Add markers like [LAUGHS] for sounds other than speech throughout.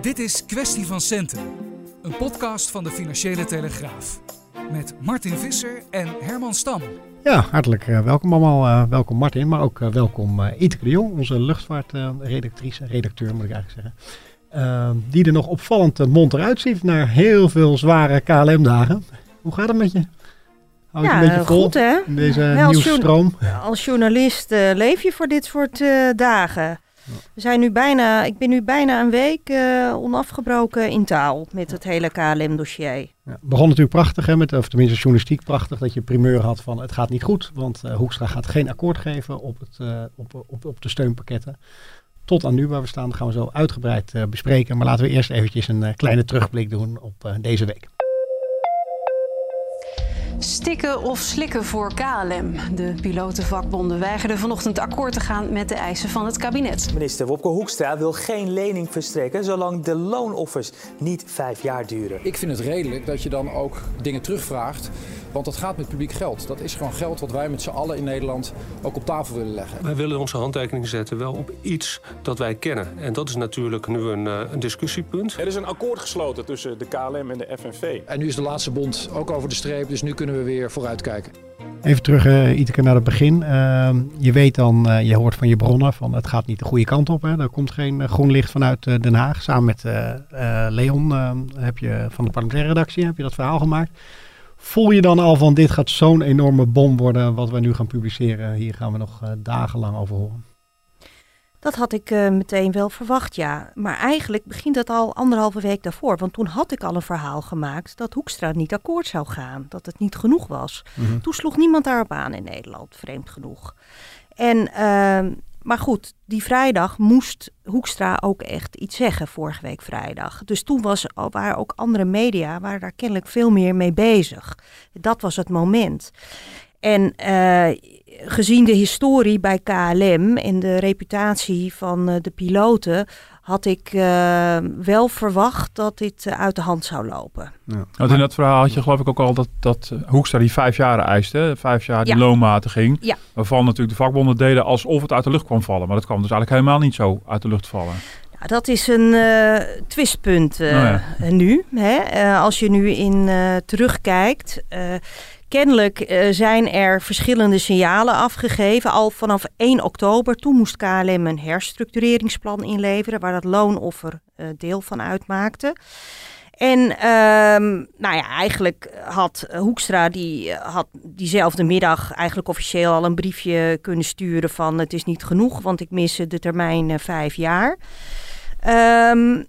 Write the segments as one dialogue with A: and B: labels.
A: Dit is Kwestie van Centen, een podcast van de Financiële Telegraaf. Met Martin Visser en Herman Stam.
B: Ja, hartelijk uh, welkom allemaal. Uh, welkom Martin, maar ook uh, welkom Iteke de Jong, onze luchtvaartredactrice, redacteur moet ik eigenlijk zeggen. die er nog opvallend mond eruit ziet naar heel veel zware KLM-dagen. Hoe gaat het met je?
C: Hou je ja, een beetje vol goed, hè?
B: in deze ja, nieuwsstroom?
C: Als journalist leef je voor dit soort dagen. We zijn nu bijna, ik ben nu bijna een week uh, onafgebroken in taal met het hele KLM-dossier.
B: Ja, begon natuurlijk prachtig, hè, met, of tenminste journalistiek prachtig, dat je primeur had van het gaat niet goed, want uh, Hoekstra gaat geen akkoord geven op, het, uh, op, op, op de steunpakketten. Tot aan nu waar we staan, gaan we zo uitgebreid bespreken. Maar laten we eerst eventjes een kleine terugblik doen op deze week.
D: Stikken of slikken voor KLM. De pilotenvakbonden weigerden vanochtend akkoord te gaan met de eisen van het kabinet.
E: Minister Wopke Hoekstra wil geen lening verstrekken zolang de loonoffers niet vijf jaar duren.
F: Ik vind het redelijk dat je dan ook dingen terugvraagt. Want dat gaat met publiek geld. Dat is gewoon geld wat wij met z'n allen in Nederland ook op tafel willen leggen.
G: Wij willen onze handtekening zetten wel op iets dat wij kennen. En dat is natuurlijk nu een, eh, een discussiepunt.
H: Er is een akkoord gesloten tussen de KLM en de FNV.
F: En nu is de laatste bond ook over de streep. Dus nu kunnen we weer vooruitkijken.
B: Even terug, uh, Iteke, naar het begin. Uh, je weet dan, uh, je hoort van je bronnen, van het gaat niet de goede kant op. Hè. Er komt geen groen licht vanuit Den Haag. Samen met Leon heb je van de parlementaire redactie heb je dat verhaal gemaakt. Voel je dan al van dit gaat zo'n enorme bom worden wat we nu gaan publiceren? Hier gaan we nog dagenlang over horen.
C: Dat had ik uh, meteen wel verwacht, ja. Maar eigenlijk begint dat al anderhalve week daarvoor. Want toen had ik al een verhaal gemaakt dat Hoekstra niet akkoord zou gaan. Dat het niet genoeg was. Mm Toen sloeg niemand daarop aan in Nederland, vreemd genoeg. En, uh, maar goed, die vrijdag moest Hoekstra ook echt iets zeggen, vorige week vrijdag. Dus toen was, waren ook andere media waren daar kennelijk veel meer mee bezig. Dat was het moment. En uh, gezien de historie bij KLM en de reputatie van uh, de piloten, had ik uh, wel verwacht dat dit uit de hand zou lopen.
I: Ja. Want in dat verhaal had je geloof ik ook al dat, dat Hoekstra die vijf jaar eiste, vijf jaar die ja. loonmatiging,
C: ja.
I: waarvan natuurlijk de vakbonden deden alsof het uit de lucht kwam vallen. Maar dat kwam dus eigenlijk helemaal niet zo uit de lucht vallen.
C: Ja, dat is een uh, twistpunt uh, oh ja. nu. Hè? Uh, als je nu in terugkijkt, Kennelijk uh, zijn er verschillende signalen afgegeven. Al vanaf 1 oktober, toen moest KLM een herstructureringsplan inleveren, waar dat loonoffer uh, deel van uitmaakte. En um, nou ja, eigenlijk had Hoekstra die had diezelfde middag eigenlijk officieel al een briefje kunnen sturen van het is niet genoeg, want ik mis de termijn vijf jaar. Um,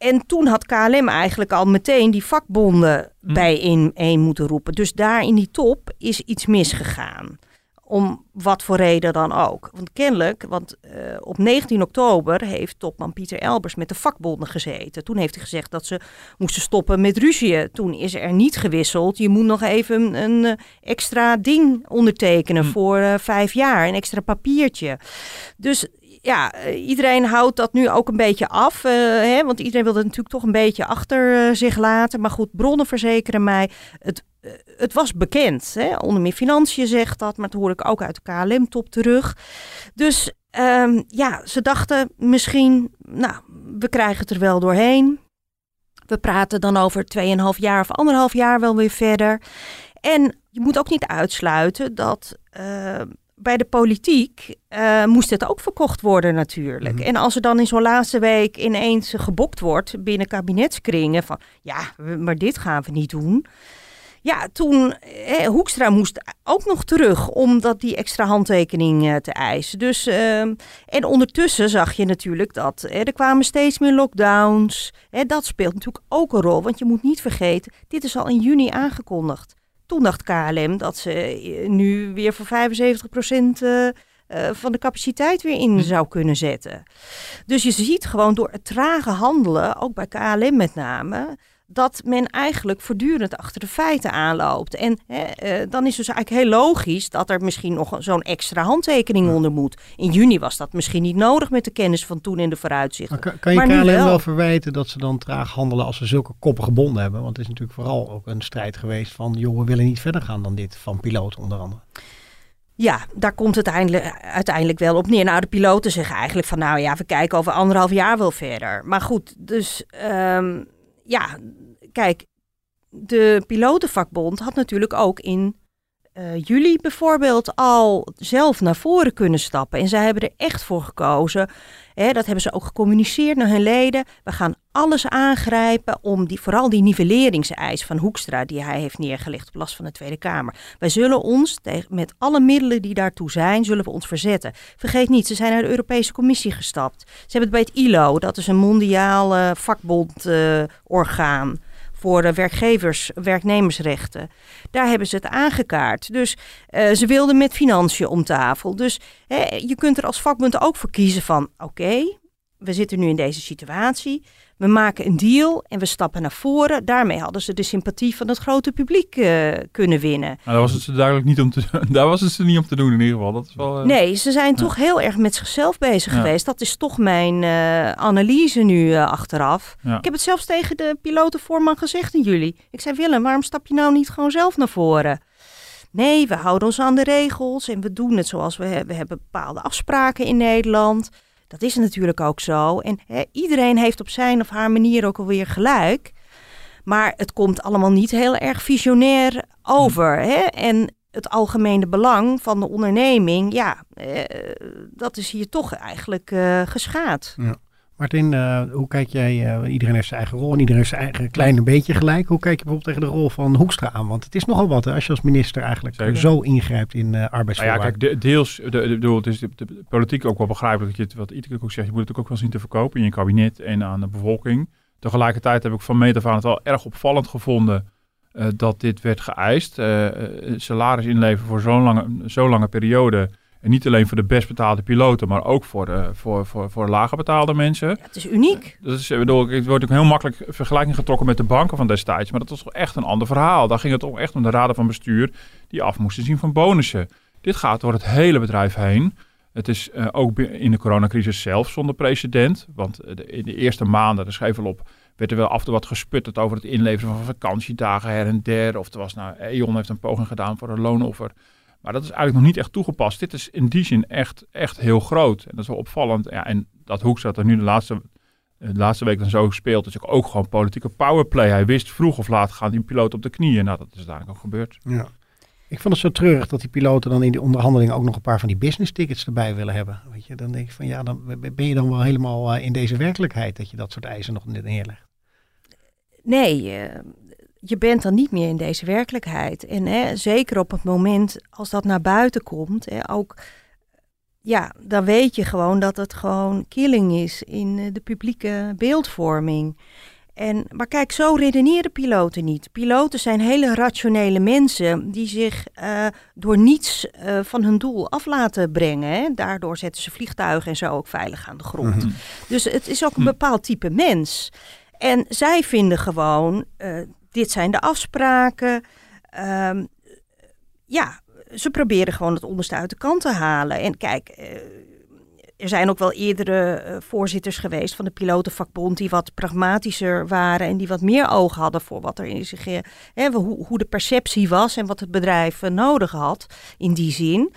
C: en toen had KLM eigenlijk al meteen die vakbonden hm. bijeen moeten roepen. Dus daar in die top is iets misgegaan. Om wat voor reden dan ook. Want kennelijk, want uh, op 19 oktober heeft topman Pieter Elbers met de vakbonden gezeten. Toen heeft hij gezegd dat ze moesten stoppen met ruzie. Toen is er niet gewisseld. Je moet nog even een, een extra ding ondertekenen hm. voor uh, vijf jaar. Een extra papiertje. Dus ja, eh, iedereen houdt dat nu ook een beetje af. Uh, hè, want iedereen wil het natuurlijk toch een beetje achter uh, zich laten. Maar goed, bronnen verzekeren mij. Het, het was bekend. Hè? Onder meer Financiën zegt dat. Maar dat hoor ik ook uit de KLM-top terug. Dus um, ja, ze dachten misschien, nou, we krijgen het er wel doorheen. We praten dan over 2,5 jaar of anderhalf jaar wel weer verder. En je moet ook niet uitsluiten dat bij de politiek uh, moest het ook verkocht worden natuurlijk. Mhm. En als er dan in zo'n laatste week ineens gebokt wordt binnen kabinetskringen van ja, maar dit gaan we niet doen. Ja, toen eh, Hoekstra moest ook nog terug om dat die extra handtekening uh, te eisen. Dus, uh, en ondertussen zag je natuurlijk dat eh, er kwamen steeds meer lockdowns. dat speelt natuurlijk ook een rol, want je moet niet vergeten, dit is al in juni aangekondigd. Toen dacht KLM dat ze eh, nu weer voor 75% uh, van de capaciteit weer in zou kunnen zetten. Dus je ziet gewoon door het trage handelen, ook bij KLM met name, dat men eigenlijk voortdurend achter de feiten aanloopt. En hè, uh, dan is dus eigenlijk heel logisch dat er misschien nog zo'n extra handtekening onder moet. In juni was dat misschien niet nodig met de kennis van toen in de vooruitzichten.
B: Maar kan, kan je KLM wel. wel verwijten dat ze dan traag handelen als ze zulke koppen gebonden hebben? Want het is natuurlijk vooral ook een strijd geweest van, joh, we willen niet verder gaan dan dit, van piloten onder andere.
C: Ja, daar komt het uiteindelijk, uiteindelijk wel op neer. Nou, de piloten zeggen eigenlijk van, nou ja, we kijken over anderhalf jaar wel verder. Maar goed, dus um, ja, kijk, de pilotenvakbond had natuurlijk ook in uh, juli bijvoorbeeld al zelf naar voren kunnen stappen. En zij hebben er echt voor gekozen. Hè, dat hebben ze ook gecommuniceerd naar hun leden. We gaan alles aangrijpen om die, vooral die nivelleringseis van Hoekstra die hij heeft neergelegd op last van de Tweede Kamer. Wij zullen ons met alle middelen die daartoe zijn, zullen we ons verzetten. Vergeet niet, ze zijn naar de Europese Commissie gestapt. Ze hebben het bij het ILO, dat is een mondiaal vakbondorgaan. Uh, voor de werkgevers, werknemersrechten. Daar hebben ze het aangekaart. Dus uh, ze wilden met financiën om tafel. Dus hè, je kunt er als vakbond ook voor kiezen van oké, we zitten nu in deze situatie. We maken een deal en we stappen naar voren. Daarmee hadden ze de sympathie van het grote publiek uh, kunnen winnen.
I: Nou, daar was het ze duidelijk niet om te, [LAUGHS] daar was het ze niet om te doen in ieder geval. Dat is wel, uh...
C: Nee, ze zijn ja. toch heel erg met zichzelf bezig ja. geweest. Dat is toch mijn uh, analyse nu achteraf. Ja. Ik heb het zelfs tegen de pilotenvoorman gezegd in juli. Ik zei Willem, waarom stap je nou niet gewoon zelf naar voren? Nee, we houden ons aan de regels en we doen het zoals we hebben. We hebben bepaalde afspraken in Nederland. Dat is natuurlijk ook zo. En iedereen heeft op zijn of haar manier ook alweer gelijk. Maar het komt allemaal niet heel erg visionair over. Hè? En het algemene belang van de onderneming, ja, eh, dat is hier toch eigenlijk uh, geschaad.
B: Ja. Martin, uh, hoe kijk jij, uh, iedereen heeft zijn eigen rol en iedereen heeft zijn eigen kleine beetje gelijk. Hoe kijk je bijvoorbeeld tegen de rol van Hoekstra aan? Want het is nogal wat hè, als je als minister eigenlijk Zeker. zo ingrijpt in uh, arbeidsvoorwaarden.
I: Nou ja, kijk, de, deels, de, de, de, het is de, de, politiek ook wel begrijpelijk dat je wat iedereen ook zegt, je moet het ook wel zien te verkopen in je kabinet en aan de bevolking. Tegelijkertijd heb ik van meet af aan het wel erg opvallend gevonden dat dit werd geëist. salaris inleveren voor zo'n lange, zo'n lange periode en niet alleen voor de best betaalde piloten, maar ook voor, de, voor, voor, voor lager betaalde mensen. Ja,
C: het is uniek.
I: Dat is, bedoel, het wordt ook heel makkelijk vergelijking getrokken met de banken van destijds. Maar dat was toch echt een ander verhaal. Daar ging het toch echt om de raden van bestuur die af moesten zien van bonussen. Dit gaat door het hele bedrijf heen. Het is uh, ook in de coronacrisis zelf zonder precedent. Want de, in de eerste maanden, de schreef op, werd er wel af en toe wat gesputterd over het inleveren van vakantiedagen her en der. Of er was nou, E.ON heeft een poging gedaan voor een loonoffer. Maar dat is eigenlijk nog niet echt toegepast. Dit is in die zin echt, echt heel groot. En dat is wel opvallend. Ja, en dat Hoekstra er nu de laatste, de laatste week dan zo speelt, is ook gewoon politieke powerplay. Hij wist vroeg of laat gaan die piloot op de knieën. Nou, dat is uiteindelijk ook gebeurd.
B: Ja. Ik vond het zo treurig dat die piloten dan in die onderhandelingen ook nog een paar van die business tickets erbij willen hebben. Weet je, dan denk ik van ja, dan ben je dan wel helemaal eh, in deze werkelijkheid dat je dat soort eisen nog neerlegt.
C: Nee, uh, je bent dan niet meer in deze werkelijkheid. En hè, zeker op het moment als dat naar buiten komt, hè, ook, ja, dan weet je gewoon dat het gewoon killing is in eh, de publieke beeldvorming. En, maar kijk, zo redeneren piloten niet. Piloten zijn hele rationele mensen die zich uh, door niets uh, van hun doel af laten brengen. Hè. Daardoor zetten ze vliegtuigen en zo ook veilig aan de grond. Mm -hmm. Dus het is ook een bepaald type mens. En zij vinden gewoon, uh, dit zijn de afspraken. Um, ja, ze proberen gewoon het onderste uit de kant te halen. En kijk, uh, er zijn ook wel eerdere uh, voorzitters geweest van de pilotenvakbond die wat pragmatischer waren en die wat meer oog hadden voor wat er in zich, hè, hoe, hoe de perceptie was en wat het bedrijf nodig had in die zin.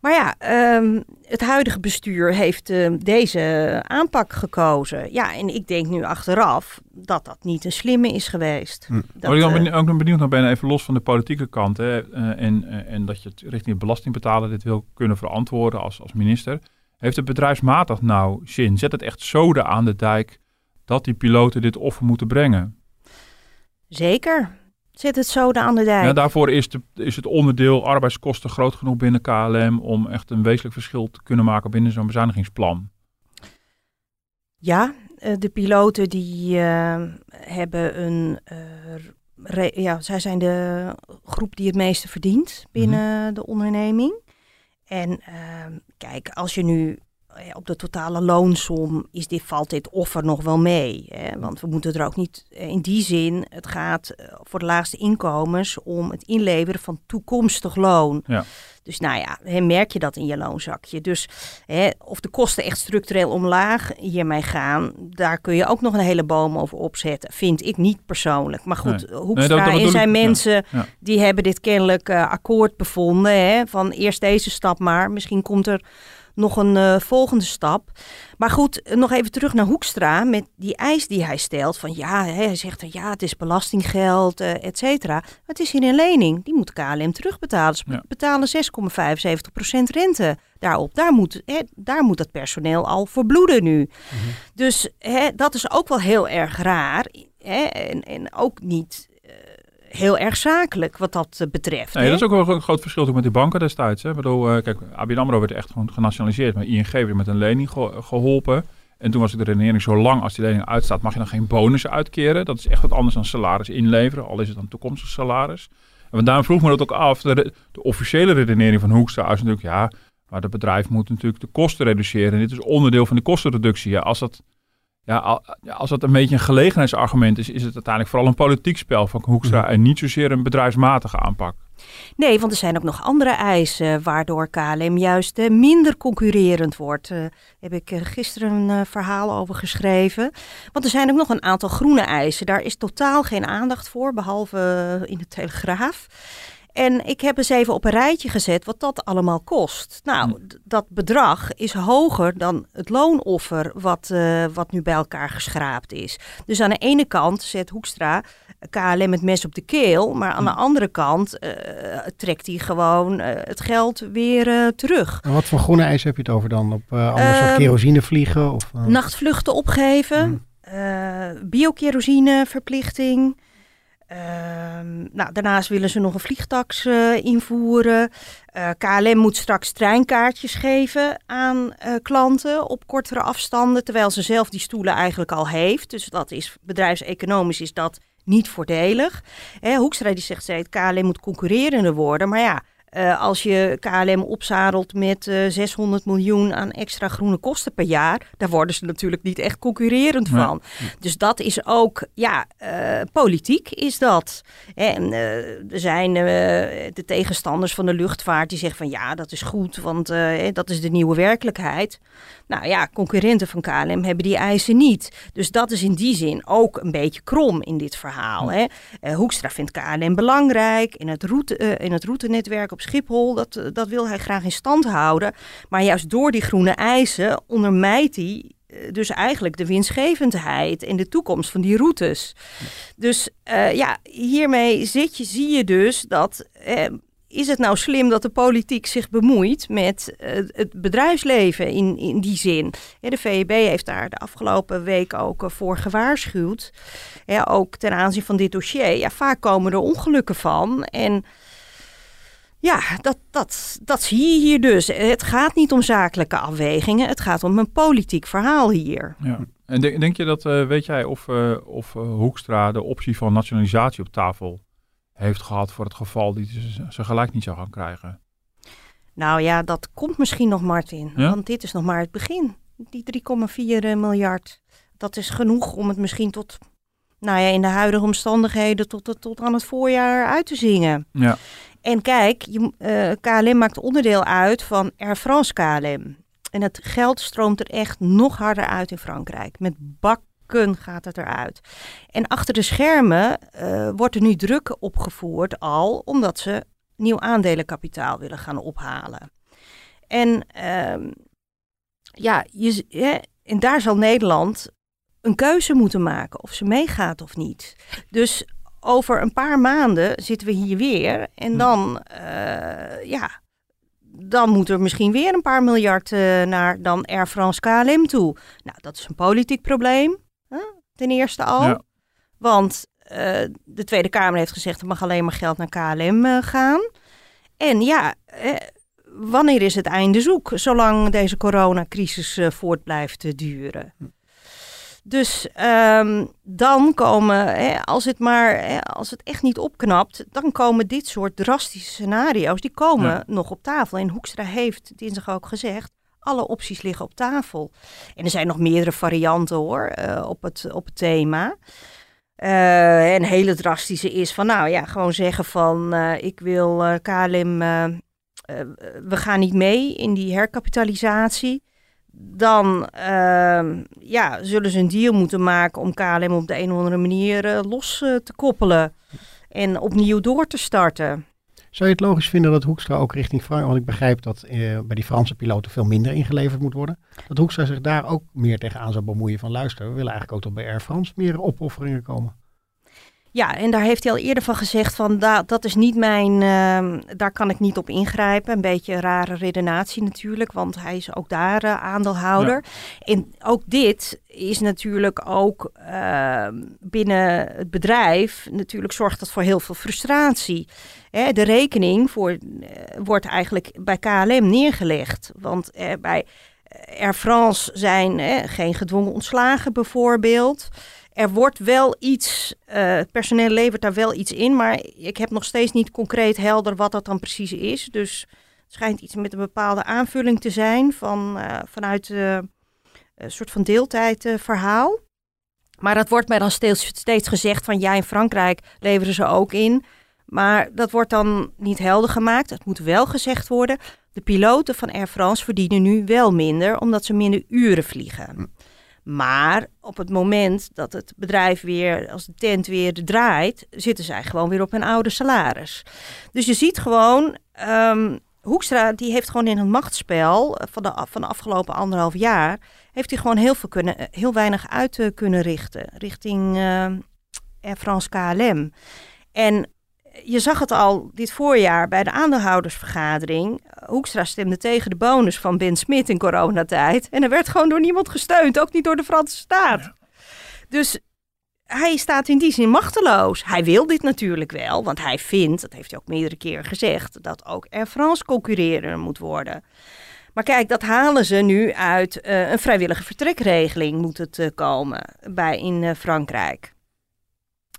C: Maar ja, um, het huidige bestuur heeft uh, deze aanpak gekozen. Ja, en ik denk nu achteraf dat dat niet een slimme is geweest. Hm.
I: Dat, ik ben uh, ook nog benieuwd naar ben even los van de politieke kant. Hè, uh, en, en dat je het richting de belastingbetaler dit wil kunnen verantwoorden als, als minister. Heeft het bedrijfsmatig nou zin? Zet het echt zoden aan de dijk dat die piloten dit offer moeten brengen?
C: Zeker. Zet het zoden aan de dijk.
I: Ja, daarvoor is, de, is het onderdeel arbeidskosten groot genoeg binnen KLM om echt een wezenlijk verschil te kunnen maken binnen zo'n bezuinigingsplan.
C: Ja, de piloten die uh, hebben een. Uh, ja, zij zijn de groep die het meeste verdient binnen mm -hmm. de onderneming. En kijk, als je nu op de totale loonsom is dit, valt dit offer nog wel mee. Hè? Want we moeten er ook niet in die zin, het gaat voor de laagste inkomens om het inleveren van toekomstig loon. Ja. Dus nou ja, merk je dat in je loonzakje. Dus hè, of de kosten echt structureel omlaag hiermee gaan, daar kun je ook nog een hele boom over opzetten. Vind ik niet persoonlijk. Maar goed, nee. Hoekstra nee, en zijn mensen, die hebben dit kennelijk uh, akkoord bevonden. Hè, van eerst deze stap maar, misschien komt er nog een uh, volgende stap. Maar goed, nog even terug naar Hoekstra met die eis die hij stelt. Van ja, hij zegt ja, het is belastinggeld, uh, et cetera. Het is hier een lening. Die moet KLM terugbetalen. Ze ja. betalen 6,75% rente daarop. Daar moet, hè, daar moet het personeel al voor bloeden nu. Mhm. Dus hè, dat is ook wel heel erg raar. Hè, en, en ook niet heel erg zakelijk wat dat eh, betreft.
I: Nee, dat is ook wel een groot verschil met die banken destijds. Hè. Bedoel, uh, kijk, ABN AMRO werd echt gewoon genationaliseerd, maar ING werd met een lening geholpen. En toen was de redenering zo lang als die lening uitstaat, mag je dan geen bonussen uitkeren. Dat is echt wat anders dan salaris inleveren, al is het dan toekomstig salaris. En daarom vroeg me dat ook af. De, de officiële redenering van Hoekstra is natuurlijk, ja, maar het bedrijf moet natuurlijk de kosten reduceren. En dit is onderdeel van die kostenreductie. Ja, als dat ja, als dat een beetje een gelegenheidsargument is, is het uiteindelijk vooral een politiek spel van Hoekstra mhm. en niet zozeer een bedrijfsmatige aanpak.
C: Nee, want er zijn ook nog andere eisen waardoor KLM juist uh, minder concurrerend wordt. Daar uh, heb ik gisteren een eh, verhaal over geschreven. Want er zijn ook nog een aantal groene eisen. Daar is totaal geen aandacht voor, behalve in de Telegraaf. En ik heb eens even op een rijtje gezet wat dat allemaal kost. Nou, hm. dat bedrag is hoger dan het loonoffer wat, uh, wat nu bij elkaar geschraapt is. Dus aan de ene kant zet Hoekstra KLM het mes op de keel, maar aan de hm. andere kant uh, trekt hij gewoon uh, het geld weer terug.
B: En wat voor groene eisen heb je het over dan? Op anders soort ehm, kerosine vliegen? Of,
C: Nachtvluchten opgeven, hm. biokerosine verplichting. Ehm, nou, daarnaast willen ze nog een vliegtax uh, invoeren. Eh, KLM moet straks treinkaartjes geven aan uh, klanten op kortere afstanden, terwijl ze zelf die stoelen eigenlijk al heeft. Dus dat is bedrijfseconomisch is dat niet voordelig. Hè, Hoekstra die zegt steeds, KLM moet concurrerender worden, maar ja, uh, als je KLM opzadelt met uh, eh, 600 miljoen aan extra groene kosten per jaar, daar worden ze natuurlijk niet echt concurrerend van. Dus dat is ook, ja, uh, politiek is dat. En er zijn de tegenstanders van de luchtvaart die zeggen van ja, dat is goed, want dat is de nieuwe werkelijkheid. Nou ja, concurrenten van KLM hebben die eisen niet. Dus dat is in die zin ook een beetje krom in dit verhaal. Hè? Hoekstra vindt KLM belangrijk in het, route, in het routenetwerk op Schiphol, dat, eh, dat wil hij graag in stand houden. Maar juist door die groene eisen ondermijdt hij eh, dus eigenlijk de winstgevendheid en de toekomst van die routes. Dus uh, ja, hiermee zit je, zie je dus dat. is het nou slim dat de politiek zich bemoeit met het bedrijfsleven in, in die zin? de VEB heeft daar de afgelopen week ook voor gewaarschuwd. ook ten aanzien van dit dossier. Ja, vaak komen er ongelukken van. En ja, dat, dat, dat zie je hier dus. Het gaat niet om zakelijke afwegingen, het gaat om een politiek verhaal hier.
I: Ja. En denk, denk je dat, uh, weet jij of, uh, of uh, Hoekstra de optie van nationalisatie op tafel heeft gehad voor het geval die ze, ze gelijk niet zou gaan krijgen?
C: Nou ja, dat komt misschien nog, Martin. Ja? Want dit is nog maar het begin. Die 3,4 miljard, dat is genoeg om het misschien tot, nou ja, in de huidige omstandigheden tot, tot aan het voorjaar uit te zingen. Ja. En kijk, KLM maakt onderdeel uit van Air France KLM. En het geld stroomt er echt nog harder uit in Frankrijk. Met bakken gaat het eruit. En achter de schermen uh, wordt er nu druk opgevoerd al, omdat ze nieuw aandelenkapitaal willen gaan ophalen. En uh, ja, je, en daar zal Nederland een keuze moeten maken of ze meegaat of niet. Dus over een paar maanden zitten we hier weer. En hm. dan, uh, ja, dan moet er misschien weer een paar miljard uh, naar dan Air France KLM toe. Nou, dat is een politiek probleem, hè? ten eerste al. Ja. Want uh, de Tweede Kamer heeft gezegd, er mag alleen maar geld naar KLM gaan. En ja, wanneer is het einde zoek, zolang deze coronacrisis voort blijft duren? Dus ehm, dan komen, hè, als het maar, hè, als het echt niet opknapt, dan komen dit soort drastische scenario's, die komen
I: Ja.
C: nog op tafel. En Hoekstra heeft dinsdag ook gezegd, alle opties liggen op tafel. En er zijn nog meerdere varianten hoor, eh, op, het, op het thema. Eh, en hele drastische is van, nou ja, gewoon zeggen van, eh, ik wil KLM, we gaan niet mee in die herkapitalisatie. Dan ehm, ja, zullen ze een deal moeten maken om KLM op de een of andere manier eh, los eh, te koppelen. En opnieuw door te starten.
B: Zou je het logisch vinden dat Hoekstra ook richting Frankrijk, want ik begrijp dat eh, bij die Franse piloten veel minder ingeleverd moet worden, dat Hoekstra zich daar ook meer tegenaan zou bemoeien van luister, we willen eigenlijk ook tot bij Air France meer opofferingen komen.
C: Ja, en daar heeft hij al eerder van gezegd van da, dat is niet mijn, ehm, daar kan ik niet op ingrijpen. Een beetje een rare redenatie natuurlijk, want hij is ook daar eh, aandeelhouder. En ook dit is natuurlijk ook ehm, binnen het bedrijf, natuurlijk zorgt dat voor heel veel frustratie. Hè, de rekening voor, eh, wordt eigenlijk bij KLM neergelegd, want eh, bij Air France zijn geen gedwongen ontslagen bijvoorbeeld. Er wordt wel iets, eh, het personeel levert daar wel iets in, maar ik heb nog steeds niet concreet helder wat dat dan precies is. Dus het schijnt iets met een bepaalde aanvulling te zijn van, eh, vanuit eh, een soort van deeltijdverhaal. maar dat wordt mij dan steeds, steeds gezegd van ja, in Frankrijk leveren ze ook in. Maar dat wordt dan niet helder gemaakt. Het moet wel gezegd worden. De piloten van Air France verdienen nu wel minder, omdat ze minder uren vliegen. Maar op het moment dat het bedrijf weer, als de tent weer draait, zitten zij gewoon weer op hun oude salaris. Dus je ziet gewoon, ehm, Hoekstra die heeft gewoon in het machtsspel eh, van de, van afgelopen anderhalf jaar, heeft hij gewoon heel, veel kunnen, eh, heel weinig uit eh, kunnen richten richting eh, Air France KLM. En je zag het al dit voorjaar bij de aandeelhoudersvergadering. Hoekstra stemde tegen de bonus van Ben Smit in coronatijd. En er werd gewoon door niemand gesteund, ook niet door de Franse staat. Dus hij staat in die zin machteloos. Hij wil dit natuurlijk wel, want hij vindt, dat heeft hij ook meerdere keren gezegd, dat ook Air France concurreren moet worden. Maar kijk, dat halen ze nu uit eh, een vrijwillige vertrekregeling moet het eh, komen bij in eh, Frankrijk.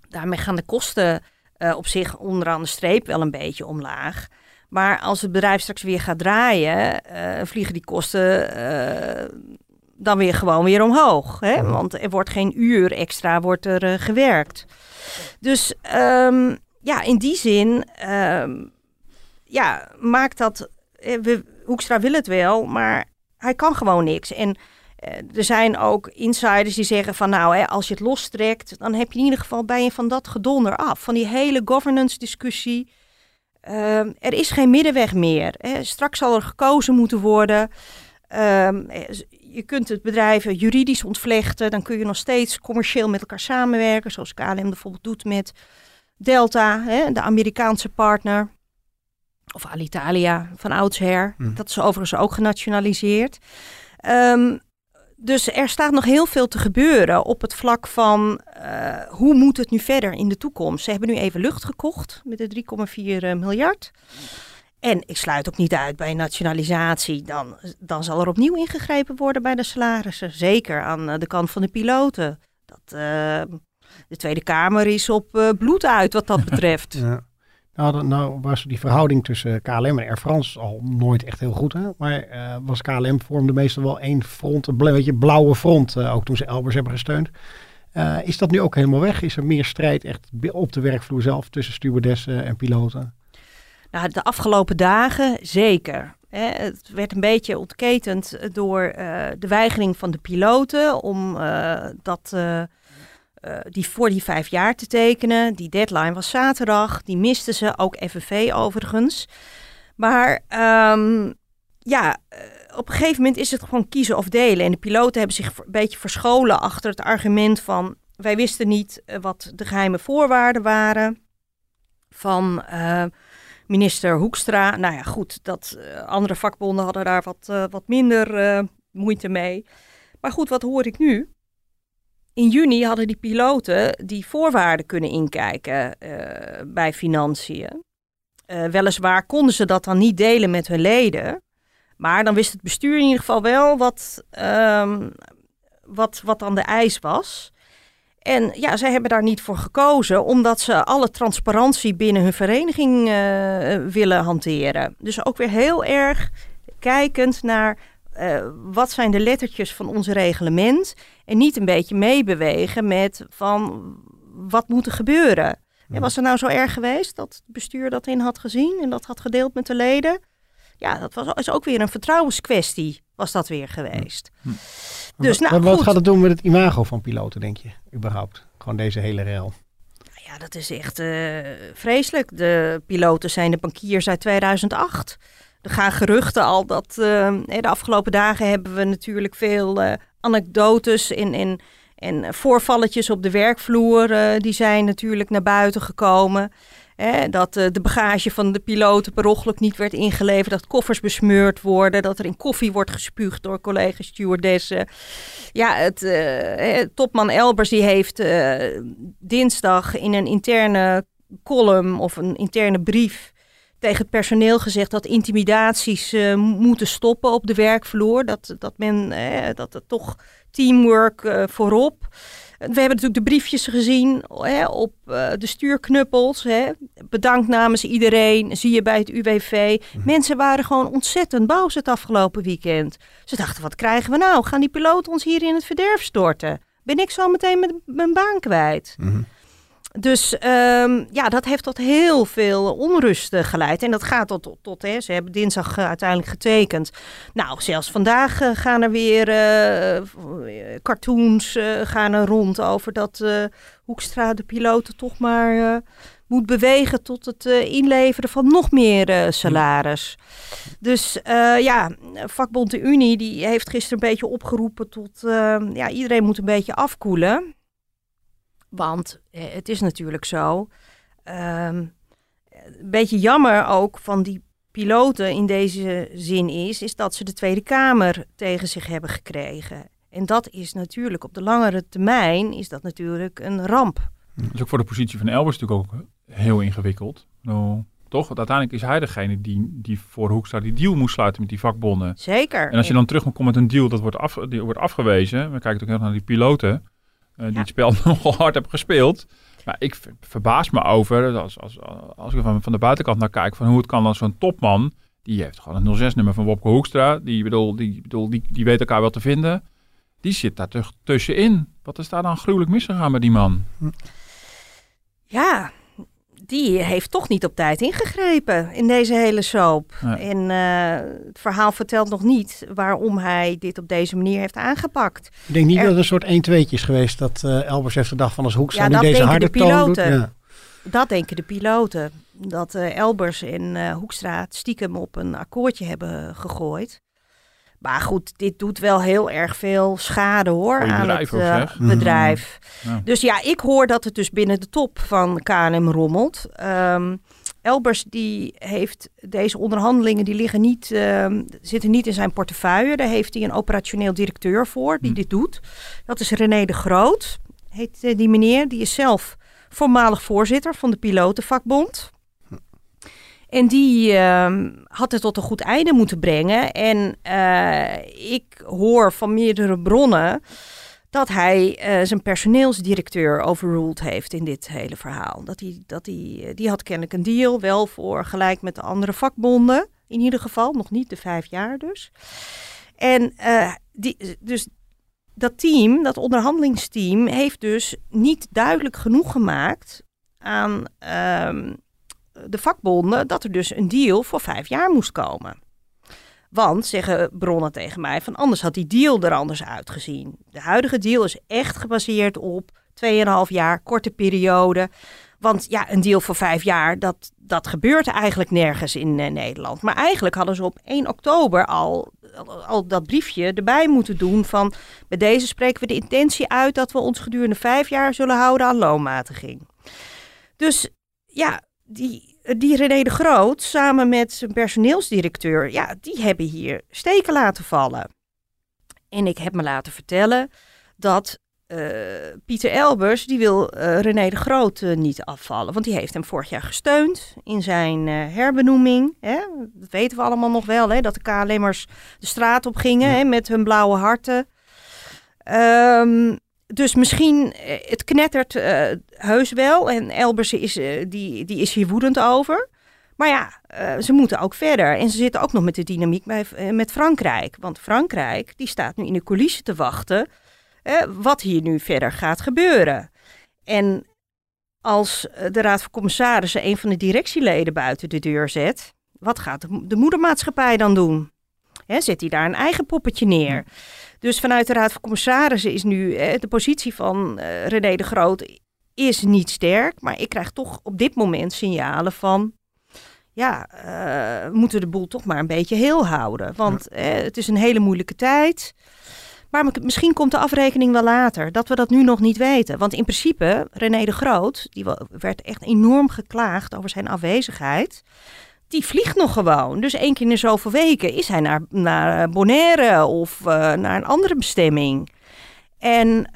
C: Daarmee gaan de kosten eh, op zich onderaan de streep wel een beetje omlaag. Maar als het bedrijf straks weer gaat draaien, eh, vliegen die kosten eh, dan weer gewoon weer omhoog. Hè? Want er wordt geen uur extra wordt er, gewerkt. Dus ehm, ja, in die zin ehm, ja, maakt dat... We, Hoekstra wil het wel, maar hij kan gewoon niks. En er zijn ook insiders die zeggen van nou, hè, als je het lostrekt, dan heb je in ieder geval bij je van dat gedonder af. Van die hele governance discussie. Ehm, er is geen middenweg meer. Hè. Straks zal er gekozen moeten worden. Ehm, eh, je kunt het bedrijf eh, juridisch ontvlechten. Dan kun je nog steeds commercieel met elkaar samenwerken. Zoals KLM bijvoorbeeld doet met Delta, hè, de Amerikaanse partner. Of Alitalia van oudsher.
B: Hm.
C: Dat is overigens ook genationaliseerd. Ehm, dus er staat nog heel veel te gebeuren op het vlak van eh, hoe moet het nu verder in de toekomst. Ze hebben nu even lucht gekocht met de 3,4 eh, miljard. En ik sluit ook niet uit bij nationalisatie. Dan, dan zal er opnieuw ingegrepen worden bij de salarissen. Zeker aan eh, de kant van de piloten. Dat, de Tweede Kamer is op bloed uit wat dat [LAUGHS] betreft.
B: Ja. Nou, nou was die verhouding tussen KLM en Air France al nooit echt heel goed. Hè? Maar eh, was KLM vormde meestal wel één front, een beetje blauwe front, eh, ook toen ze Elbers hebben gesteund. Eh, is dat nu ook helemaal weg? Is er meer strijd echt op de werkvloer zelf tussen stewardessen en piloten?
C: Nou, de afgelopen dagen zeker. Het werd een beetje ontketend door de weigering van de piloten om dat, eh, die voor die vijf jaar te tekenen. Die deadline was zaterdag, die misten ze, ook FNV overigens. Maar ehm, ja, eh, op een gegeven moment is het gewoon kiezen of delen. En de piloten hebben zich een beetje verscholen achter het argument van... wij wisten niet eh, wat de geheime voorwaarden waren van... minister Hoekstra. Nou ja, goed, dat, andere vakbonden hadden daar wat, wat minder moeite mee. Maar goed, wat hoor ik nu? In juni hadden die piloten die voorwaarden kunnen inkijken eh, bij financiën. Eh, weliswaar konden ze dat dan niet delen met hun leden. Maar dan wist het bestuur in ieder geval wel wat, ehm, wat, wat dan de eis was. En ja, zij hebben daar niet voor gekozen, omdat ze alle transparantie binnen hun vereniging uh, willen hanteren. Dus ook weer heel erg kijkend naar uh, wat zijn de lettertjes van ons reglement. En niet een beetje meebewegen met van wat moet er gebeuren. Ja, was er nou zo erg geweest dat het bestuur dat in had gezien en dat had gedeeld met de leden? Ja, dat was, is ook weer een vertrouwenskwestie, was dat weer geweest. Hm.
B: Dus, nou, wat gaat het doen met het imago van piloten, denk je, überhaupt? Gewoon deze hele rel.
C: Nou ja, dat is echt uh, vreselijk. De piloten zijn de bankiers uit 2008. Er gaan geruchten al dat uh, de afgelopen dagen hebben we natuurlijk veel uh, anekdotes in, in, en voorvalletjes op de werkvloer. Uh, die zijn natuurlijk naar buiten gekomen. Hè, dat uh, de bagage van de piloten per ongeluk niet werd ingeleverd. Dat koffers besmeurd worden. Dat er in koffie wordt gespuugd door collega stewardessen. Ja, het, topman Elbers die heeft dinsdag in een interne column of een interne brief tegen het personeel gezegd dat intimidaties uh, moeten stoppen op de werkvloer. Dat, dat men eh, dat het toch teamwork uh, voorop. We hebben natuurlijk de briefjes gezien hè, op de stuurknuppels. Hè. Bedankt namens iedereen, zie je bij het UWV. Mhm. Mensen waren gewoon ontzettend boos het afgelopen weekend. Ze dachten, wat krijgen we nou? Gaan die piloten ons hier in het verderf storten? Ben ik zo meteen met mijn baan kwijt? Mm dus um, ja, dat heeft tot heel veel onrust geleid. En dat gaat tot, tot, hè, ze hebben dinsdag uh, uiteindelijk getekend. Nou, zelfs vandaag uh, gaan er weer cartoons gaan er rond over dat Hoekstra de piloten toch maar moet bewegen tot het inleveren van nog meer salaris. Dus ja, vakbond de Unie die heeft gisteren een beetje opgeroepen tot ja, iedereen moet een beetje afkoelen. Want eh, het is natuurlijk zo. Um, een beetje jammer ook van die piloten in deze zin is, is dat ze de Tweede Kamer tegen zich hebben gekregen. En dat is natuurlijk op de langere termijn is dat natuurlijk een ramp.
I: Dat is ook voor de positie van Elbers natuurlijk ook heel ingewikkeld. Nou, toch? Want uiteindelijk is hij degene die, die voor Hoekstra die deal moest sluiten met die vakbonden.
C: Zeker.
I: En als je dan terug komt met een deal dat wordt, af, die wordt afgewezen, we kijken ook heel naar die piloten, uh, die het spel [LAUGHS] nogal hard hebben gespeeld. Maar ik verbaas me over, als, als, als ik van, van de buitenkant naar kijk, van hoe het kan dan zo'n topman, die heeft gewoon een 06-nummer van Wopke Hoekstra, die, bedoel, die, bedoel, die, die weet elkaar wel te vinden. Die zit daar tussenin. Wat is daar dan gruwelijk misgegaan met die man?
C: Ja, die heeft toch niet op tijd ingegrepen in deze hele soap. En uh, het verhaal vertelt nog niet waarom hij dit op deze manier heeft aangepakt.
B: Ik denk niet dat het een soort 1 2 is geweest dat uh, Elbers heeft gedacht van als Hoekstra ja, nu deze harde de toon doet. Ja.
C: Dat denken de piloten. Dat uh, Elbers en Hoekstra stiekem op een akkoordje hebben gegooid. Maar goed, dit doet wel heel erg veel schade hoor aan het uh, bedrijf. Ja. Dus ja, ik hoor dat het dus binnen de top van KNM rommelt. Um, Elbers die heeft deze onderhandelingen, die liggen niet, um, zitten niet in zijn portefeuille. Daar heeft hij een operationeel directeur voor die hm. dit doet. Dat is René de Groot, heet uh, die meneer. Die is zelf voormalig voorzitter van de pilotenvakbond. En die uh, had het tot een goed einde moeten brengen. En uh, ik hoor van meerdere bronnen dat hij uh, zijn personeelsdirecteur overruled heeft in dit hele verhaal. Dat hij, dat hij, eh, die had kennelijk een deal, wel voor gelijk met de andere vakbonden. In ieder geval, nog niet de vijf jaar dus. En die, dus dat team, dat onderhandelingsteam, heeft dus niet duidelijk genoeg gemaakt aan ehm, de vakbonden dat er dus een deal voor vijf jaar moest komen. Want, zeggen bronnen tegen mij, van anders had die deal er anders uitgezien. De huidige deal is echt gebaseerd op 2,5 jaar, korte periode. Want ja, een deal voor vijf jaar, dat, dat gebeurt eigenlijk nergens in uh, Nederland. Maar eigenlijk hadden ze op 1 oktober al, al dat briefje erbij moeten doen van... bij deze spreken we de intentie uit dat we ons gedurende vijf jaar zullen houden aan loonmatiging. Dus ja, die, die René de Groot samen met zijn personeelsdirecteur, ja, die hebben hier steken laten vallen. En ik heb me laten vertellen dat uh, Pieter Elbers, die wil uh, René de Groot uh, niet afvallen. Want die heeft hem vorig jaar gesteund in zijn herbenoeming. Hè? Dat weten we allemaal nog wel, hè? dat de KLM'ers de straat op gingen hè, met hun blauwe harten. Ehm, dus misschien, eh, het knettert uh, heus wel. En Elbers is, uh, die, die is hier woedend over. Maar ja, ze moeten ook verder. En ze zitten ook nog met de dynamiek bij, met Frankrijk. Want Frankrijk, die staat nu in de coulissen te wachten... wat hier nu verder gaat gebeuren. En als de Raad van Commissarissen een van de directieleden buiten de deur zet... wat gaat de, de moedermaatschappij dan doen? Hè, zet hij daar een eigen poppetje neer? Dus vanuit de Raad van Commissarissen is nu eh, de positie van uh, René de Groot is niet sterk. Maar ik krijg toch op dit moment signalen van... Ja, uh, we moeten de boel toch maar een beetje heel houden. Want ja. het is een hele moeilijke tijd. Maar misschien komt de afrekening wel later. Dat we dat nu nog niet weten. Want in principe, René de Groot... die werd echt enorm geklaagd over zijn afwezigheid die vliegt nog gewoon. Dus één keer in zoveel weken is hij naar, naar Bonaire of uh, naar een andere bestemming. En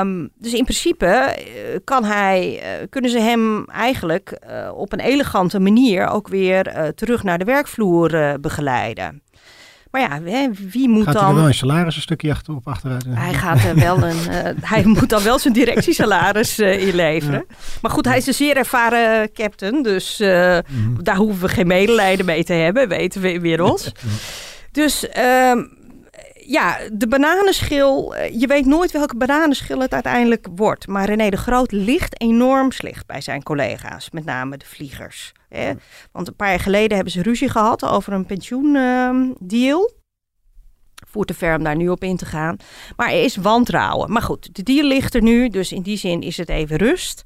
C: um, dus in principe uh, kan hij, kunnen ze hem eigenlijk op een elegante manier ook weer terug naar de werkvloer begeleiden. Maar ja, wie moet
B: gaat
C: dan...
B: Gaat hij wel een salaris een stukje achter, op achteruit?
C: Hij, gaat er wel een, uh, [LAUGHS] hij moet dan wel zijn directiesalaris uh, inleveren. Ja. Maar goed, hij is een zeer ervaren captain. Dus uh, mm -hmm. daar hoeven we geen medelijden mee te hebben, weten we inmiddels. dus ja, de bananenschil, je weet nooit welke bananenschil het uiteindelijk wordt. Maar René de Groot ligt enorm slecht bij zijn collega's, met name de vliegers. Hè? Want een paar jaar geleden hebben ze ruzie gehad over een pensioendeal. Voert te ver om daar nu op in te gaan. Maar er is wantrouwen. Maar goed, de deal ligt er nu, dus in die zin is het even rust.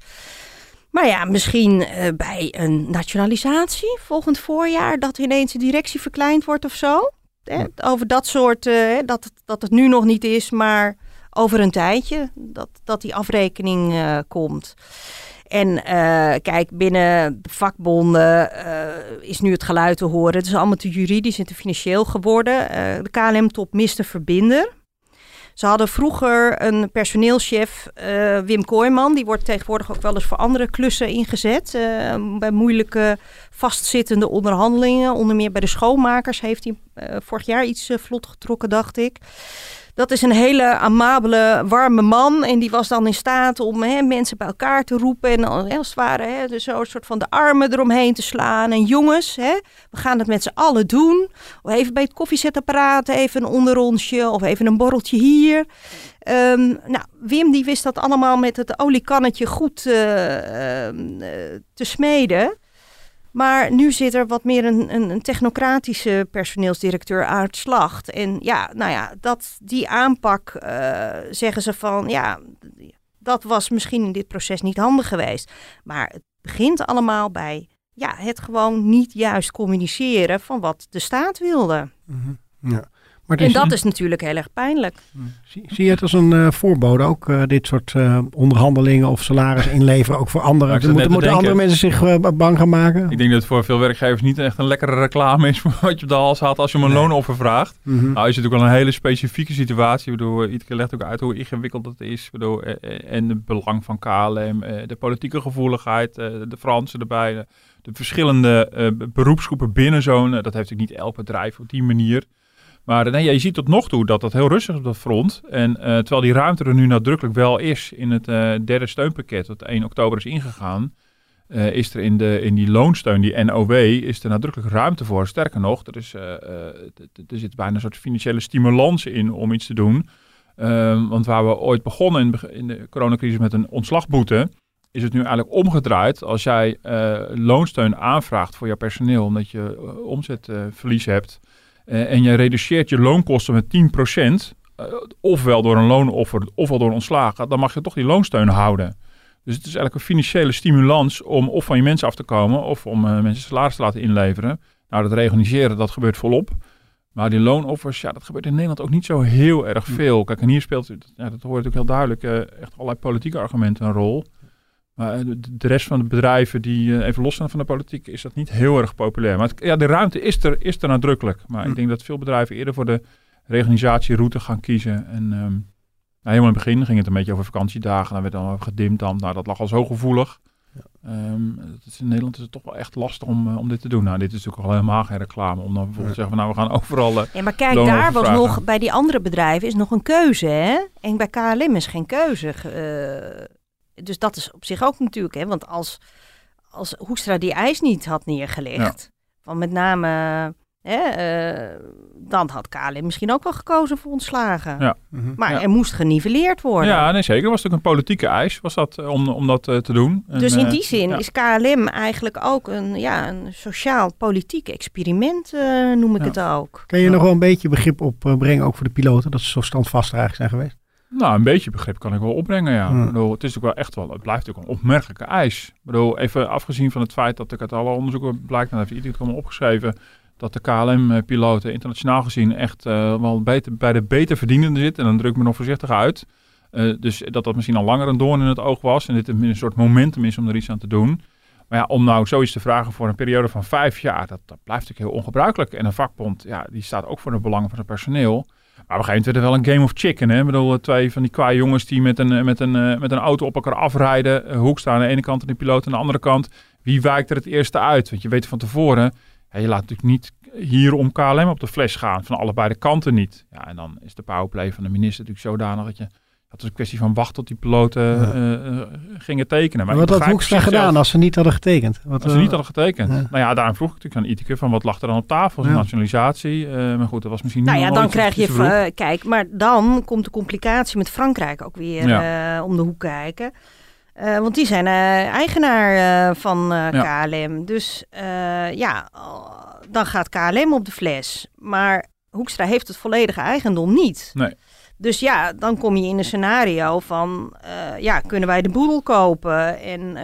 C: Maar ja, misschien uh, bij een nationalisatie volgend voorjaar dat ineens de directie verkleind wordt of zo. Over dat soort, uh, dat, dat het nu nog niet is, maar over een tijdje dat, dat die afrekening uh, komt. En uh, kijk, binnen de vakbonden uh, is nu het geluid te horen. Het is allemaal te juridisch en te financieel geworden. De KLM-top mist een verbinder. Ze hadden vroeger een personeelschef, Wim Kooijman. Die wordt tegenwoordig ook wel eens voor andere klussen ingezet. bij moeilijke vastzittende onderhandelingen. Onder meer bij de schoonmakers heeft hij vorig jaar iets vlot getrokken, dacht ik. Dat is een hele amabele, warme man. En die was dan in staat om hè, mensen bij elkaar te roepen. En als het ware hè, dus zo soort van de armen eromheen te slaan. En jongens, hè, we gaan het met z'n allen doen. Of even bij het koffiezetapparaat even een onderrondje. Of even een borreltje hier. Um, nou, Wim die wist dat allemaal met het oliekannetje goed uh, uh, te smeden. Maar nu zit er wat meer een, een, een technocratische personeelsdirecteur aan het slacht. En ja, nou ja, dat, die aanpak uh, zeggen ze van ja, dat was misschien in dit proces niet handig geweest. Maar het begint allemaal bij ja, het gewoon niet juist communiceren van wat de staat wilde.
B: -hmm. ja.
C: Maar en dat is natuurlijk heel erg pijnlijk.
B: Zie, zie je het als een uh, voorbode ook, uh, dit soort uh, onderhandelingen of salaris inleveren, ook voor anderen? Moeten moeten andere mensen zich bang gaan maken?
I: Ik denk dat het voor veel werkgevers niet echt een lekkere reclame is [LAUGHS] voor wat je op de hals haalt als je om een nee. loonoffer vraagt. Mm -hmm. Nou is het natuurlijk wel een hele specifieke situatie. Bedoel, Ietke legt ook uit hoe ingewikkeld het is. Bedoel, en het belang van KLM, de politieke gevoeligheid, de Fransen erbij, de verschillende beroepsgroepen binnen zo'n, dat heeft natuurlijk niet elk bedrijf op die manier. Maar nee, je ziet tot nog toe dat dat heel rustig is op dat front. En uh, terwijl die ruimte er nu nadrukkelijk wel is in het uh, derde steunpakket dat 1 oktober is ingegaan, is er in, de, in die loonsteun, die NOW, is er nadrukkelijk ruimte voor. Sterker nog, er, is, er zit bijna een soort financiële stimulans in om iets te doen. Ehm, want waar we ooit begonnen in, in de coronacrisis met een ontslagboete, is het nu eigenlijk omgedraaid. Als jij loonsteun aanvraagt voor jouw personeel, omdat je omzetverlies hebt, uh, en je reduceert je loonkosten met 10%, uh, ofwel door een loonoffer, ofwel door ontslagen, dan mag je toch die loonsteun houden. Dus het is eigenlijk een financiële stimulans om of van je mensen af te komen, of om uh, mensen salaris te laten inleveren. Nou, dat reorganiseren, dat gebeurt volop. Maar die loonoffers, ja, dat gebeurt in Nederland ook niet zo heel erg veel. Kijk, en hier speelt, ja, dat hoort ook heel duidelijk, echt allerlei politieke argumenten een rol. Maar de rest van de bedrijven die even los zijn van de politiek, is dat niet heel erg populair. Maar het, ja, de ruimte is er, is er nadrukkelijk. Maar ik denk dat veel bedrijven eerder voor de reorganisatieroute gaan kiezen. En um, nou, helemaal in het begin ging het een beetje over vakantiedagen. Dan werd dan gedimd dan. Nou, dat lag al zo gevoelig. Ehm, is in Nederland is het toch wel echt lastig om, eh, om dit te doen. Nou, dit is natuurlijk al helemaal geen reclame. Om dan bijvoorbeeld te zeggen van nou, we gaan overal uh,
C: Ja, maar kijk, daar was nog, bij die andere bedrijven is nog een keuze, hè? En bij KLM is geen keuze. Uh, dus dat is op zich ook natuurlijk, hè? Want als, als Hoekstra die eis niet had neergelegd, van met name Hè, uh, dan had KLM misschien ook wel gekozen voor ontslagen. Ja. Mhm. Maar er moest geniveleerd worden.
I: Ja, nee, zeker. was natuurlijk een politieke eis was dat, eh, om, om dat uh, te doen.
C: Dus in die zin is KLM eigenlijk ook een, ja, een sociaal-politiek experiment, noem ik het ook.
B: Kan je nog wel een beetje begrip opbrengen, ook voor de piloten, dat ze zo standvastig eigenlijk zijn geweest?
I: Nou, een beetje begrip kan ik wel opbrengen, ja. Hmm. Bedoel, het is ook wel echt wel, het blijft ook een opmerkelijke eis. Ik bedoel, even afgezien van het feit dat ik uit alle onderzoeken blijkt, dan heeft iedereen het allemaal opgeschreven, dat de KLM-piloten internationaal gezien echt uh, wel beter, bij de beter verdienende zitten. En dan druk ik me nog voorzichtig uit. Uh, dus dat dat misschien al langer een doorn in het oog was. En dit een soort momentum is om er iets aan te doen. Maar ja, om nou zoiets te vragen voor een periode van vijf jaar, dat, dat blijft natuurlijk heel ongebruikelijk. En een vakbond, ja, die staat ook voor de belangen van zijn personeel. Maar op een gegeven moment wel een game of chicken. Hè? Ik bedoel, twee van die kwaai jongens die met een, met een, met een auto op elkaar afrijden. Hoek staan aan de ene kant en de piloot aan de andere kant. Wie wijkt er het eerste uit? Want je weet van tevoren, je laat natuurlijk niet hier om KLM op de fles gaan. Van allebei de kanten niet. Ja, en dan is de powerplay van de minister natuurlijk zodanig dat je... Het is een kwestie van wachten tot die piloten ja. uh, gingen tekenen.
B: Maar wat had Hoekstra gedaan als ze niet hadden getekend?
I: Wat, als ze niet hadden getekend. Nou ja, daarom vroeg ik natuurlijk aan Itike van wat lag er dan op tafel? Ja. nationalisatie. maar goed, dat was misschien
C: nou niet... Nou ja, dan krijg je... kijk, maar dan komt de complicatie met Frankrijk ook weer om de hoek kijken. Uh, want die zijn uh, eigenaar uh, van ja. KLM. Dus ja, dan gaat KLM op de fles. Maar Hoekstra heeft het volledige eigendom niet.
I: Nee.
C: Dus ja, dan kom je in een scenario van, ja, kunnen wij de boedel kopen en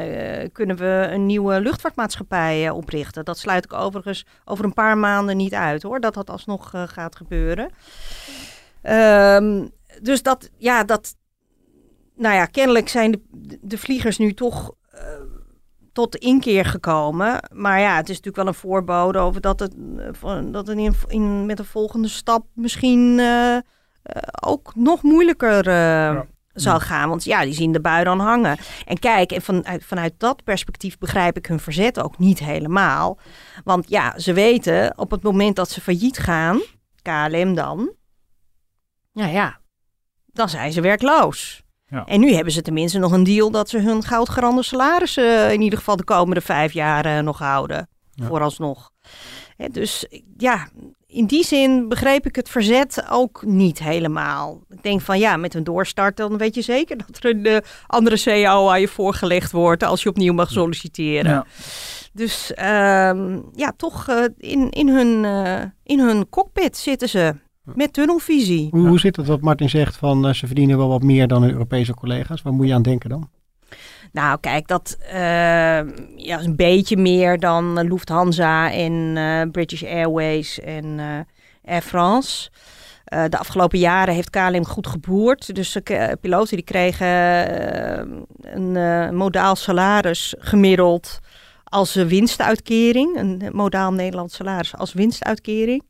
C: kunnen we een nieuwe luchtvaartmaatschappij oprichten? Dat sluit ik overigens over een paar maanden niet uit hoor, dat dat alsnog gaat gebeuren. Um, dus dat, ja, dat, nou ja, kennelijk zijn de, vliegers nu toch tot inkeer gekomen. Maar ja, het is natuurlijk wel een voorbode over dat het, dat het in, in, met de volgende stap misschien ook nog moeilijker ja. zal gaan. Want ja, die zien de bui dan hangen. En kijk, en vanuit, vanuit dat perspectief begrijp ik hun verzet ook niet helemaal. Want ja, ze weten op het moment dat ze failliet gaan, KLM dan, nou ja, dan zijn ze werkloos. Ja. En nu hebben ze tenminste nog een deal dat ze hun goudgerande salarissen in ieder geval de komende vijf jaar nog houden. Ja. Vooralsnog. Dus ja, in die zin begreep ik het verzet ook niet helemaal. Ik denk van ja, met een doorstart dan weet je zeker dat er een uh, andere CEO aan je voorgelegd wordt als je opnieuw mag solliciteren. Ja. Dus uh, ja, toch uh, in, in, hun, in hun cockpit zitten ze. Met tunnelvisie.
B: Hoe, hoe zit het wat Martin zegt van uh, ze verdienen wel wat meer dan hun Europese collega's? Waar moet je aan denken dan?
C: Nou, kijk, dat uh, ja, is een beetje meer dan Lufthansa en uh, British Airways en Air France. de afgelopen jaren heeft KLM goed geboerd. Dus de piloten die kregen een modaal salaris gemiddeld als winstuitkering. Een modaal Nederlands salaris als winstuitkering.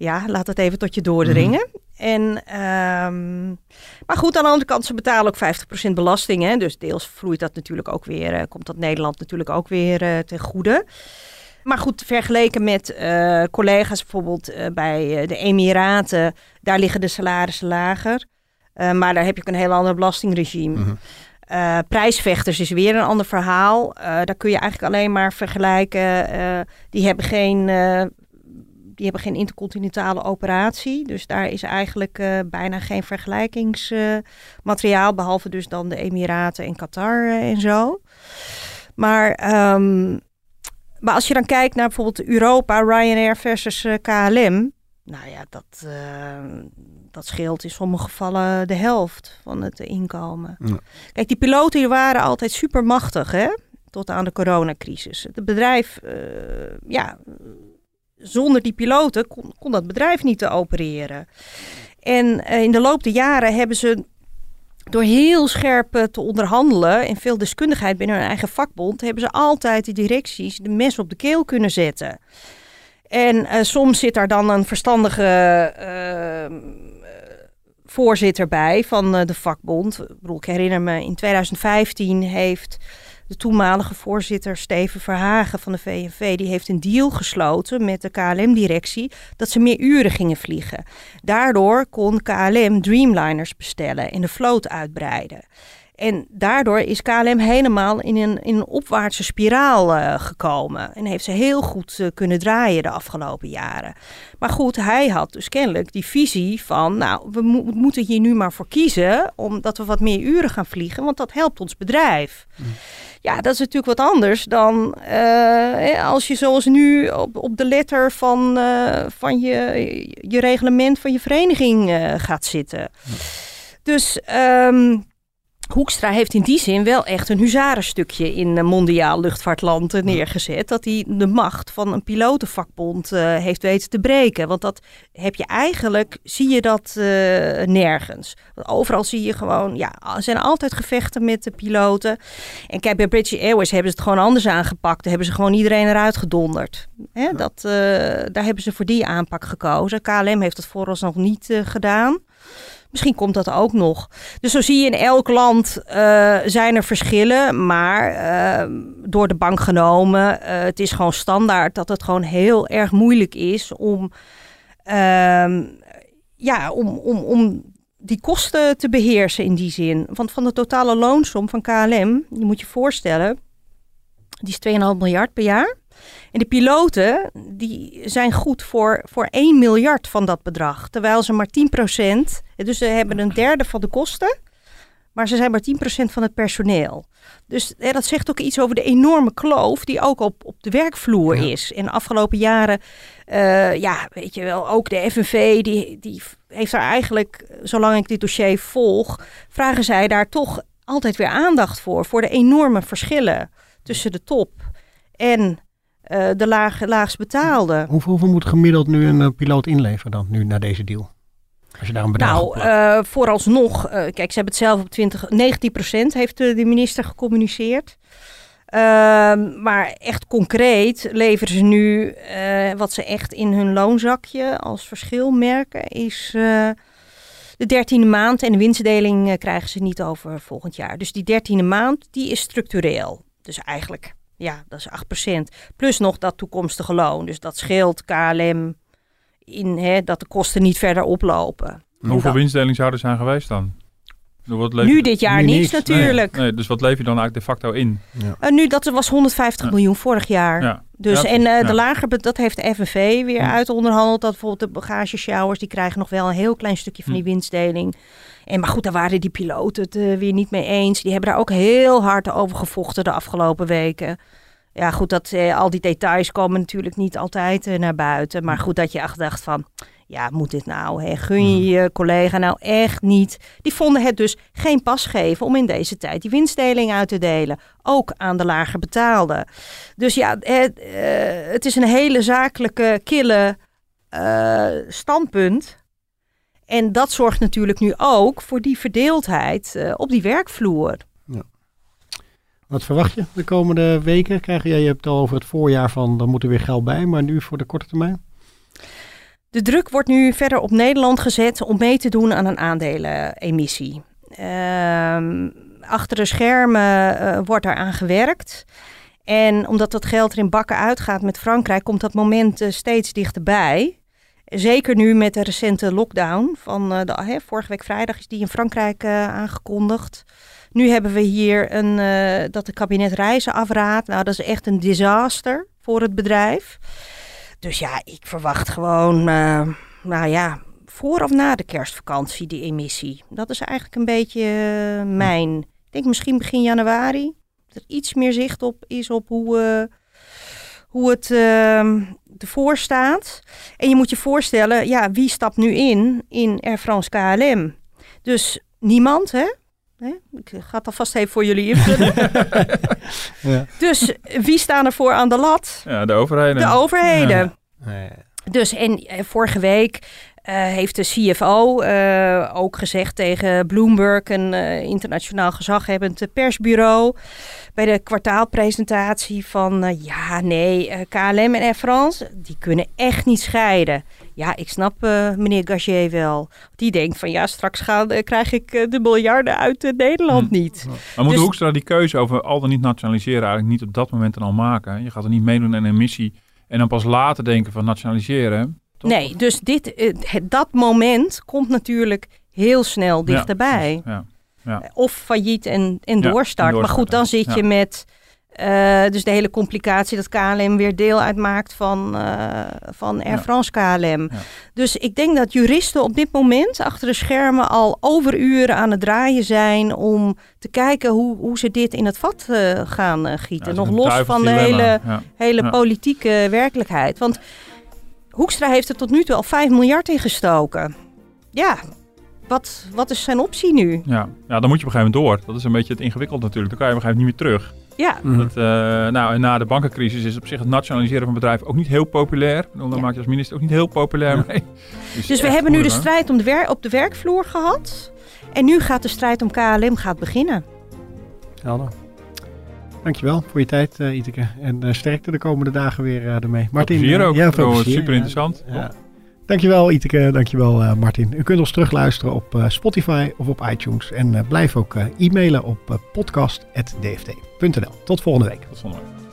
C: Ja, laat het even tot je doordringen. Mhm. En, um, maar goed, aan de andere kant, ze betalen ook 50% belasting. Hè? Dus deels vloeit dat natuurlijk ook weer, uh, komt dat Nederland natuurlijk ook weer uh, ten goede. Maar goed, vergeleken met uh, collega's bijvoorbeeld bij de Emiraten, daar liggen de salarissen lager. maar daar heb je ook een heel ander belastingregime. Mm prijsvechters is weer een ander verhaal. daar kun je eigenlijk alleen maar vergelijken. die hebben geen die hebben geen intercontinentale operatie. Dus daar is eigenlijk uh, bijna geen vergelijkingsmateriaal. Behalve dus dan de Emiraten en Qatar uh, en zo. Maar, um, maar als je dan kijkt naar bijvoorbeeld Europa, Ryanair versus eh, KLM. Nou ja, dat, dat scheelt in sommige gevallen de helft van het inkomen. Ja. Kijk, die piloten die waren altijd super machtig, hè? Tot aan de coronacrisis. Het bedrijf, ja zonder die piloten kon, kon dat bedrijf niet te opereren. En uh, in de loop der jaren hebben ze door heel scherp uh, te onderhandelen en veel deskundigheid binnen hun eigen vakbond, hebben ze altijd de directies de mes op de keel kunnen zetten. En uh, soms zit daar dan een verstandige ehm, voorzitter bij van de vakbond. Ik, bedoel, ik herinner me, in 2015 heeft de toenmalige voorzitter Steven Verhagen van de VNV, die heeft een deal gesloten met de KLM-directie dat ze meer uren gingen vliegen. Daardoor kon KLM Dreamliners bestellen en de vloot uitbreiden. En daardoor is KLM helemaal in een, in een opwaartse spiraal uh, gekomen. En heeft ze heel goed uh, kunnen draaien de afgelopen jaren. Maar goed, hij had dus kennelijk die visie van... nou, we moeten hier nu maar voor kiezen... omdat we wat meer uren gaan vliegen, want dat helpt ons bedrijf. Mm. Ja, dat is natuurlijk wat anders dan uh, als je zoals nu op, op de letter van, van je, je reglement van je vereniging gaat zitten. Dus... Um, Hoekstra heeft in die zin wel echt een huzarenstukje in mondiaal luchtvaartland neergezet. Dat hij de macht van een pilotenvakbond uh, heeft weten te breken. Want dat heb je eigenlijk, zie je dat uh, nergens. Overal zie je gewoon, ja, er zijn altijd gevechten met de piloten. En kijk, bij British Airways hebben ze het gewoon anders aangepakt. Daar hebben ze gewoon iedereen eruit gedonderd. Hè, dat, uh, daar hebben ze voor die aanpak gekozen. KLM heeft het vooralsnog niet gedaan. Misschien komt dat ook nog. Dus zo zie je in elk land uh, zijn er verschillen, maar uh, door de bank genomen, uh, het is gewoon standaard dat het gewoon heel erg moeilijk is om, ehm, ja, om, om, om die kosten te beheersen in die zin. Want van de totale loonsom van KLM, je moet je voorstellen, die is 2,5 miljard per jaar. En de piloten die zijn goed voor, voor 1 miljard van dat bedrag. Terwijl ze maar 10%, dus ze hebben een derde van de kosten, maar ze zijn maar 10% van het personeel. Dus hè, dat zegt ook iets over de enorme kloof die ook op, op de werkvloer is. In de afgelopen jaren, uh, ja, weet je wel, ook de FNV, die, die heeft daar eigenlijk, zolang ik dit dossier volg, vragen zij daar toch altijd weer aandacht voor. Voor de enorme verschillen tussen de top en uh, de laag, laagst betaalde.
B: Hoeveel, hoeveel moet gemiddeld nu een uh, piloot inleveren dan, nu naar deze deal? Als je daar een
C: Nou, uh, vooralsnog, kijk, ze hebben het zelf op 20, 19 procent heeft de minister gecommuniceerd. Ehm, maar echt concreet leveren ze nu, wat ze echt in hun loonzakje als verschil merken, is de dertiende maand. En de winstdeling krijgen ze niet over volgend jaar. Dus die dertiende maand, die is structureel. Dus eigenlijk ja, dat is 8%. Plus nog dat toekomstige loon. Dus dat scheelt KLM in hè, dat de kosten niet verder oplopen.
I: hoeveel dat... winstdeling zou er zijn geweest dan?
C: Wat nu dit jaar niets niks, natuurlijk.
I: Nee, dus wat leef je dan eigenlijk de facto in?
C: Ja. Uh, nu, dat was 150 miljoen vorig jaar. Ja. Dus, en uh, de lager, dat heeft de FNV weer uit onderhandeld. Dat bijvoorbeeld de bagageschouwers, die krijgen nog wel een heel klein stukje van die winstdeling. En maar goed, daar waren die piloten het uh, weer niet mee eens. Die hebben daar ook heel hard over gevochten de afgelopen weken. Ja, goed, dat, eh, al die details komen natuurlijk niet altijd naar buiten. Maar goed, dat je echt dacht van, ja, moet dit nou? Hè? Gun je hmm. je collega nou echt niet? Die vonden het dus geen pas geven om in deze tijd die winstdeling uit te delen. Ook aan de lager betaalde. Dus ja, het, uh, het is een hele zakelijke, kille standpunt. En dat zorgt natuurlijk nu ook voor die verdeeldheid uh, op die werkvloer. Ja.
B: Wat verwacht je de komende weken? Krijg je, je hebt het al over het voorjaar van, dan moet er weer geld bij, maar nu voor de korte termijn?
C: De druk wordt nu verder op Nederland gezet om mee te doen aan een aandelenemissie. Uh, achter de schermen uh, wordt aan gewerkt. En omdat dat geld er in bakken uitgaat met Frankrijk, komt dat moment uh, steeds dichterbij. Zeker nu met de recente lockdown van uh, de, hè, vorige week vrijdag is die in Frankrijk aangekondigd. Nu hebben we hier een, dat de kabinet reizen afraadt. Nou, dat is echt een disaster voor het bedrijf. Dus ja, ik verwacht gewoon, nou ja, voor of na de kerstvakantie die emissie. Dat is eigenlijk een beetje mijn. Ik denk misschien begin januari. Dat er iets meer zicht op is op hoe hoe het uh, ervoor staat. En je moet je voorstellen, ja, wie stapt nu in in Air France KLM? Dus niemand, hè? Ik ga het alvast even voor jullie invullen. [LAUGHS] ja. Dus wie staan er voor aan de lat?
I: Ja, de overheden.
C: De overheden. Ja. Dus en eh, vorige week heeft de CFO ook gezegd tegen Bloomberg, een internationaal gezaghebbend persbureau, bij de kwartaalpresentatie van ja, nee, KLM en Air France, die kunnen echt niet scheiden. Ja, ik snap meneer Gagier wel. Die denkt van ja, straks gaan, krijg ik de miljarden uit Nederland hm. niet.
I: Maar moet dus, Hoekstra die keuze over al dan niet nationaliseren eigenlijk niet op dat moment dan al maken? Je gaat er niet meedoen aan een missie en dan pas later denken van nationaliseren.
C: Nee, dus dit, eh, dat moment komt natuurlijk heel snel dichterbij. Ja, ja, Of failliet en, en, doorstart. Maar goed, dan zit je met uh, dus de hele complicatie dat KLM weer deel uitmaakt van, uh, van Air France KLM. Dus ik denk dat juristen op dit moment achter de schermen al overuren aan het draaien zijn om te kijken hoe, hoe ze dit in het vat uh, gaan gieten. Nog los van de hele, hele politieke werkelijkheid. Want Hoekstra heeft er tot nu toe al 5 miljard in gestoken. Ja, wat, wat is zijn optie nu?
I: Ja. ja, dan moet je op een gegeven moment door. Dat is een beetje het ingewikkeld natuurlijk. Dan kan je op een gegeven moment niet meer terug.
C: Ja.
I: Mhm. Dat, uh, nou, en na de bankencrisis is op zich het nationaliseren van bedrijven ook niet heel populair. Dan ja. maak je als minister ook niet heel populair mee.
C: Dus, dus we hebben nu de strijd om de wer op de werkvloer gehad. En nu gaat de strijd om KLM gaat beginnen.
B: Helder. Dankjewel voor je tijd, uh, Iteke. En uh, sterkte de komende dagen weer uh, ermee.
I: Martin, ook. Ja, veel super interessant.
B: Ja. Dankjewel Iteke, dankjewel Martin. U kunt ons terugluisteren op Spotify of op iTunes. En blijf ook e-mailen op podcast.dft.nl. Tot volgende week.
I: Tot volgende week.